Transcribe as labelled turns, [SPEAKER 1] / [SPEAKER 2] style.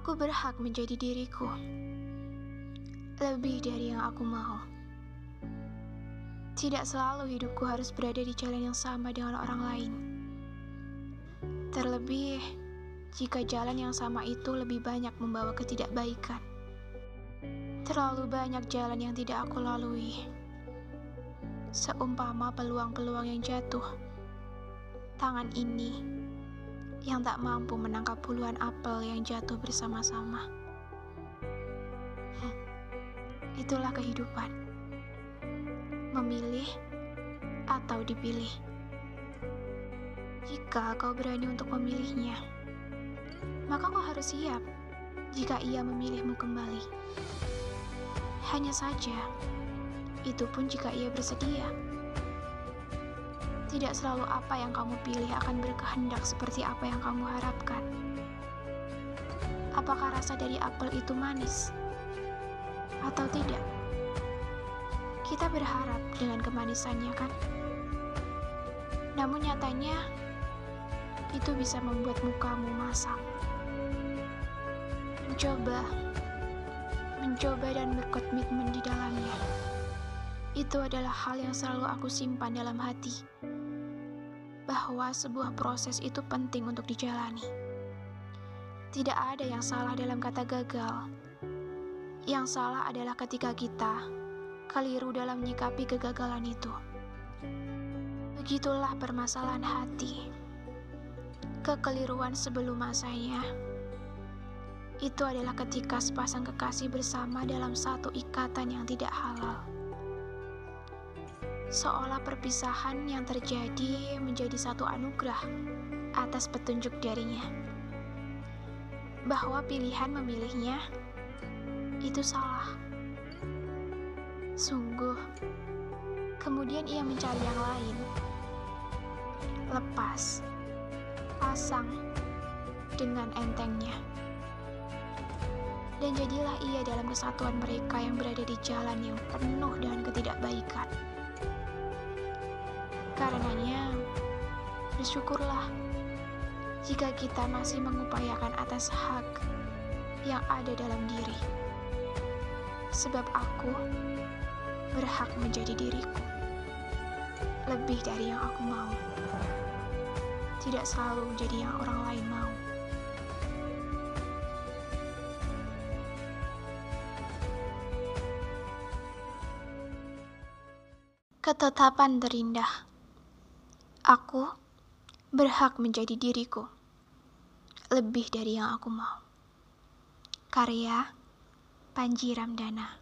[SPEAKER 1] berhak menjadi diriku, lebih dari yang aku mau. Tidak selalu hidupku harus berada di jalan yang sama dengan orang lain. Terlebih jika jalan yang sama itu lebih banyak membawa ketidakbaikan. Terlalu banyak jalan yang tidak aku lalui. Seumpama peluang-peluang yang jatuh. Tangan ini yang tak mampu menangkap puluhan apel yang jatuh bersama-sama. Itulah kehidupan. Memilih atau dipilih. Jika kau berani untuk memilihnya, maka kau harus siap jika ia memilihmu kembali. Hanya saja, itu pun jika ia bersedia. Tidak selalu apa yang kamu pilih akan berkehendak seperti apa yang kamu harapkan. Apakah rasa dari apel itu manis atau tidak? Kita berharap dengan kemanisannya, kan? Namun nyatanya, itu bisa membuat mukamu masam. Mencoba, mencoba dan berkomitmen di dalamnya. Itu adalah hal yang selalu aku simpan dalam hati bahwa sebuah proses itu penting untuk dijalani. Tidak ada yang salah dalam kata gagal. Yang salah adalah ketika kita keliru dalam menyikapi kegagalan itu. Begitulah permasalahan hati. Kekeliruan sebelum masanya itu adalah ketika sepasang kekasih bersama dalam satu ikatan yang tidak halal seolah perpisahan yang terjadi menjadi satu anugerah atas petunjuk darinya. Bahwa pilihan memilihnya itu salah. Sungguh, kemudian ia mencari yang lain. Lepas, pasang dengan entengnya. Dan jadilah ia dalam kesatuan mereka yang berada di jalan yang penuh dengan ketidakbaikan. Karenanya, bersyukurlah jika kita masih mengupayakan atas hak yang ada dalam diri. Sebab aku berhak menjadi diriku, lebih dari yang aku mau. Tidak selalu menjadi yang orang lain mau. Ketetapan terindah. Aku berhak menjadi diriku, lebih dari yang aku mau. Karya Panji Ramdana